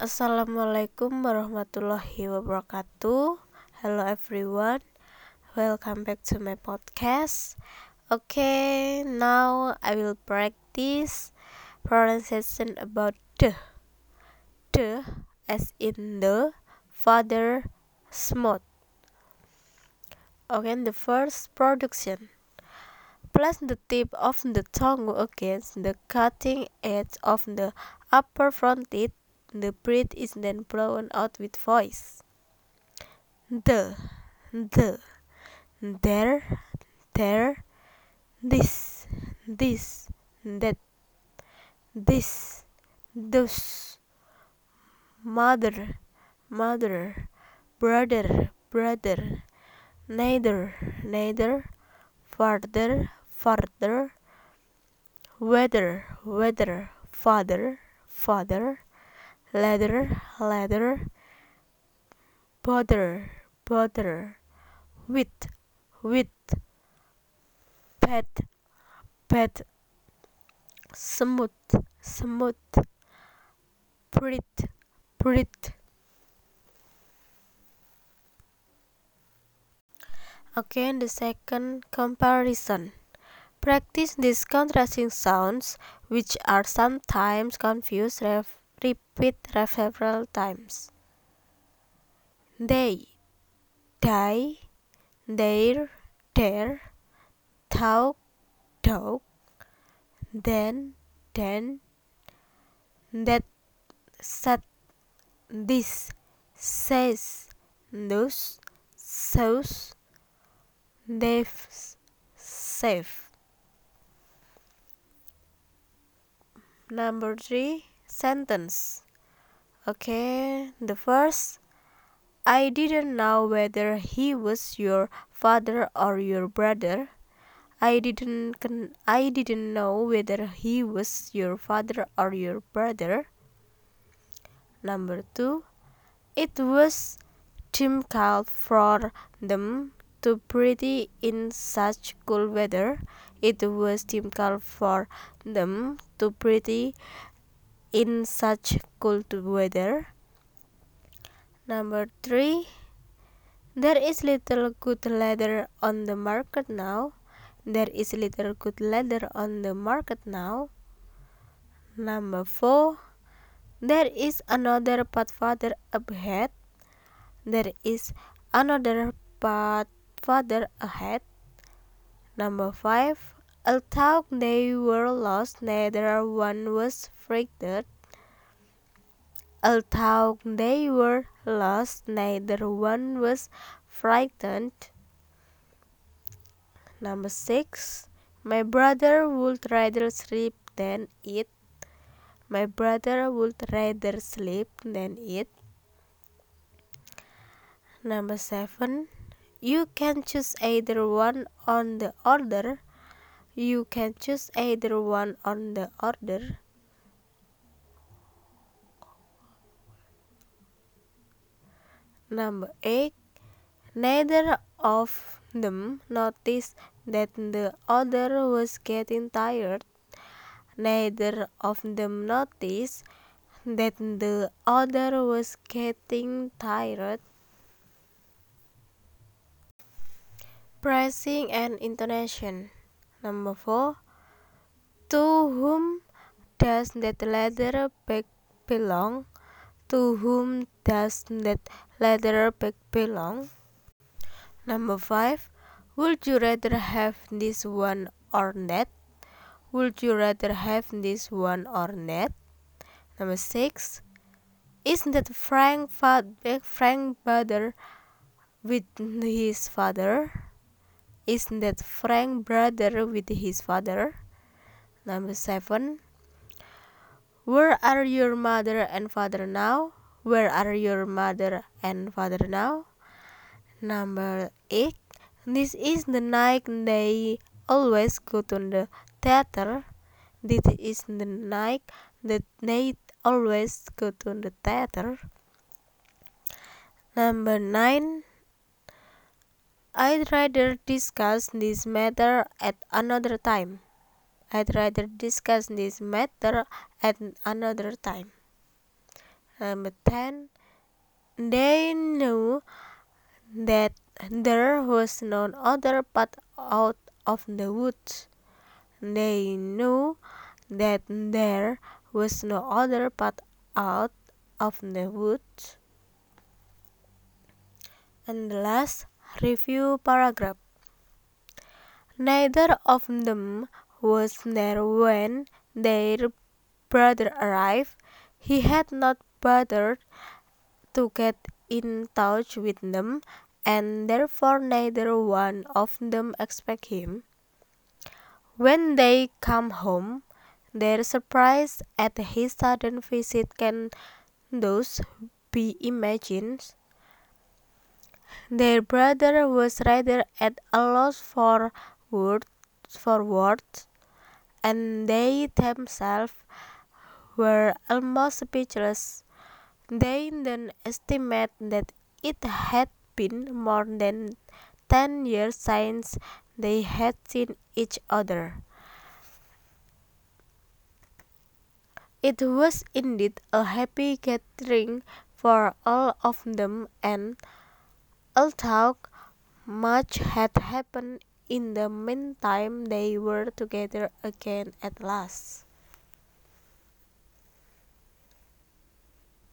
Assalamualaikum warahmatullahi wabarakatuh. Hello everyone, welcome back to my podcast. Okay, now I will practice pronunciation about the. The as in the father smooth. Okay, the first production. Place the tip of the tongue against the cutting edge of the upper front teeth the breath is then blown out with voice. The, the, there, there, this, this, that, this, those, mother, mother, brother, brother, neither, neither, farther, farther, whether, whether, father, father, leather, leather, bother, bother, with, with, pet, pet, smooth, smooth, pretty, pretty. Again, the second comparison. Practice these contrasting sounds, which are sometimes confused repeat several times. They, die, there, there, talk, talk, then, then, that, said, this, says, those, those, they've, safe. Number three sentence. Okay, the first I didn't know whether he was your father or your brother. I didn't I didn't know whether he was your father or your brother. Number 2 It was difficult for them to breathe in such cool weather. It was difficult for them to breathe in such cold weather. Number three, there is little good leather on the market now. There is little good leather on the market now. Number four, there is another father ahead. There is another father ahead. Number five, Although they were lost, neither one was frightened. Although they were lost, neither one was frightened. Number six, my brother would rather sleep than eat. My brother would rather sleep than eat. Number seven, you can choose either one on the order you can choose either one on the order. Number 8. Neither of them noticed that the other was getting tired. Neither of them noticed that the other was getting tired. Pricing and intonation. Number four, to whom does that leather bag belong? To whom does that leather bag belong? Number five, would you rather have this one or that? Would you rather have this one or that? Number six, Isn't that Frank, Frank brother with his father? Is that Frank brother with his father? Number seven. Where are your mother and father now? Where are your mother and father now? Number eight. This is the night they always go to the theater. This is the night that they always go to the theater. Number nine. I'd rather discuss this matter at another time. I'd rather discuss this matter at another time. Number 10. They knew that there was no other path out of the woods. They knew that there was no other path out of the woods. And the last review paragraph. Neither of them was there when their brother arrived. He had not bothered to get in touch with them, and therefore neither one of them expect him. When they come home, their surprise at his sudden visit can thus be imagined. Their brother was rather at a loss for words, for words, and they themselves were almost speechless. They then estimate that it had been more than ten years since they had seen each other. It was indeed a happy gathering for all of them, and although much had happened in the meantime, they were together again at last.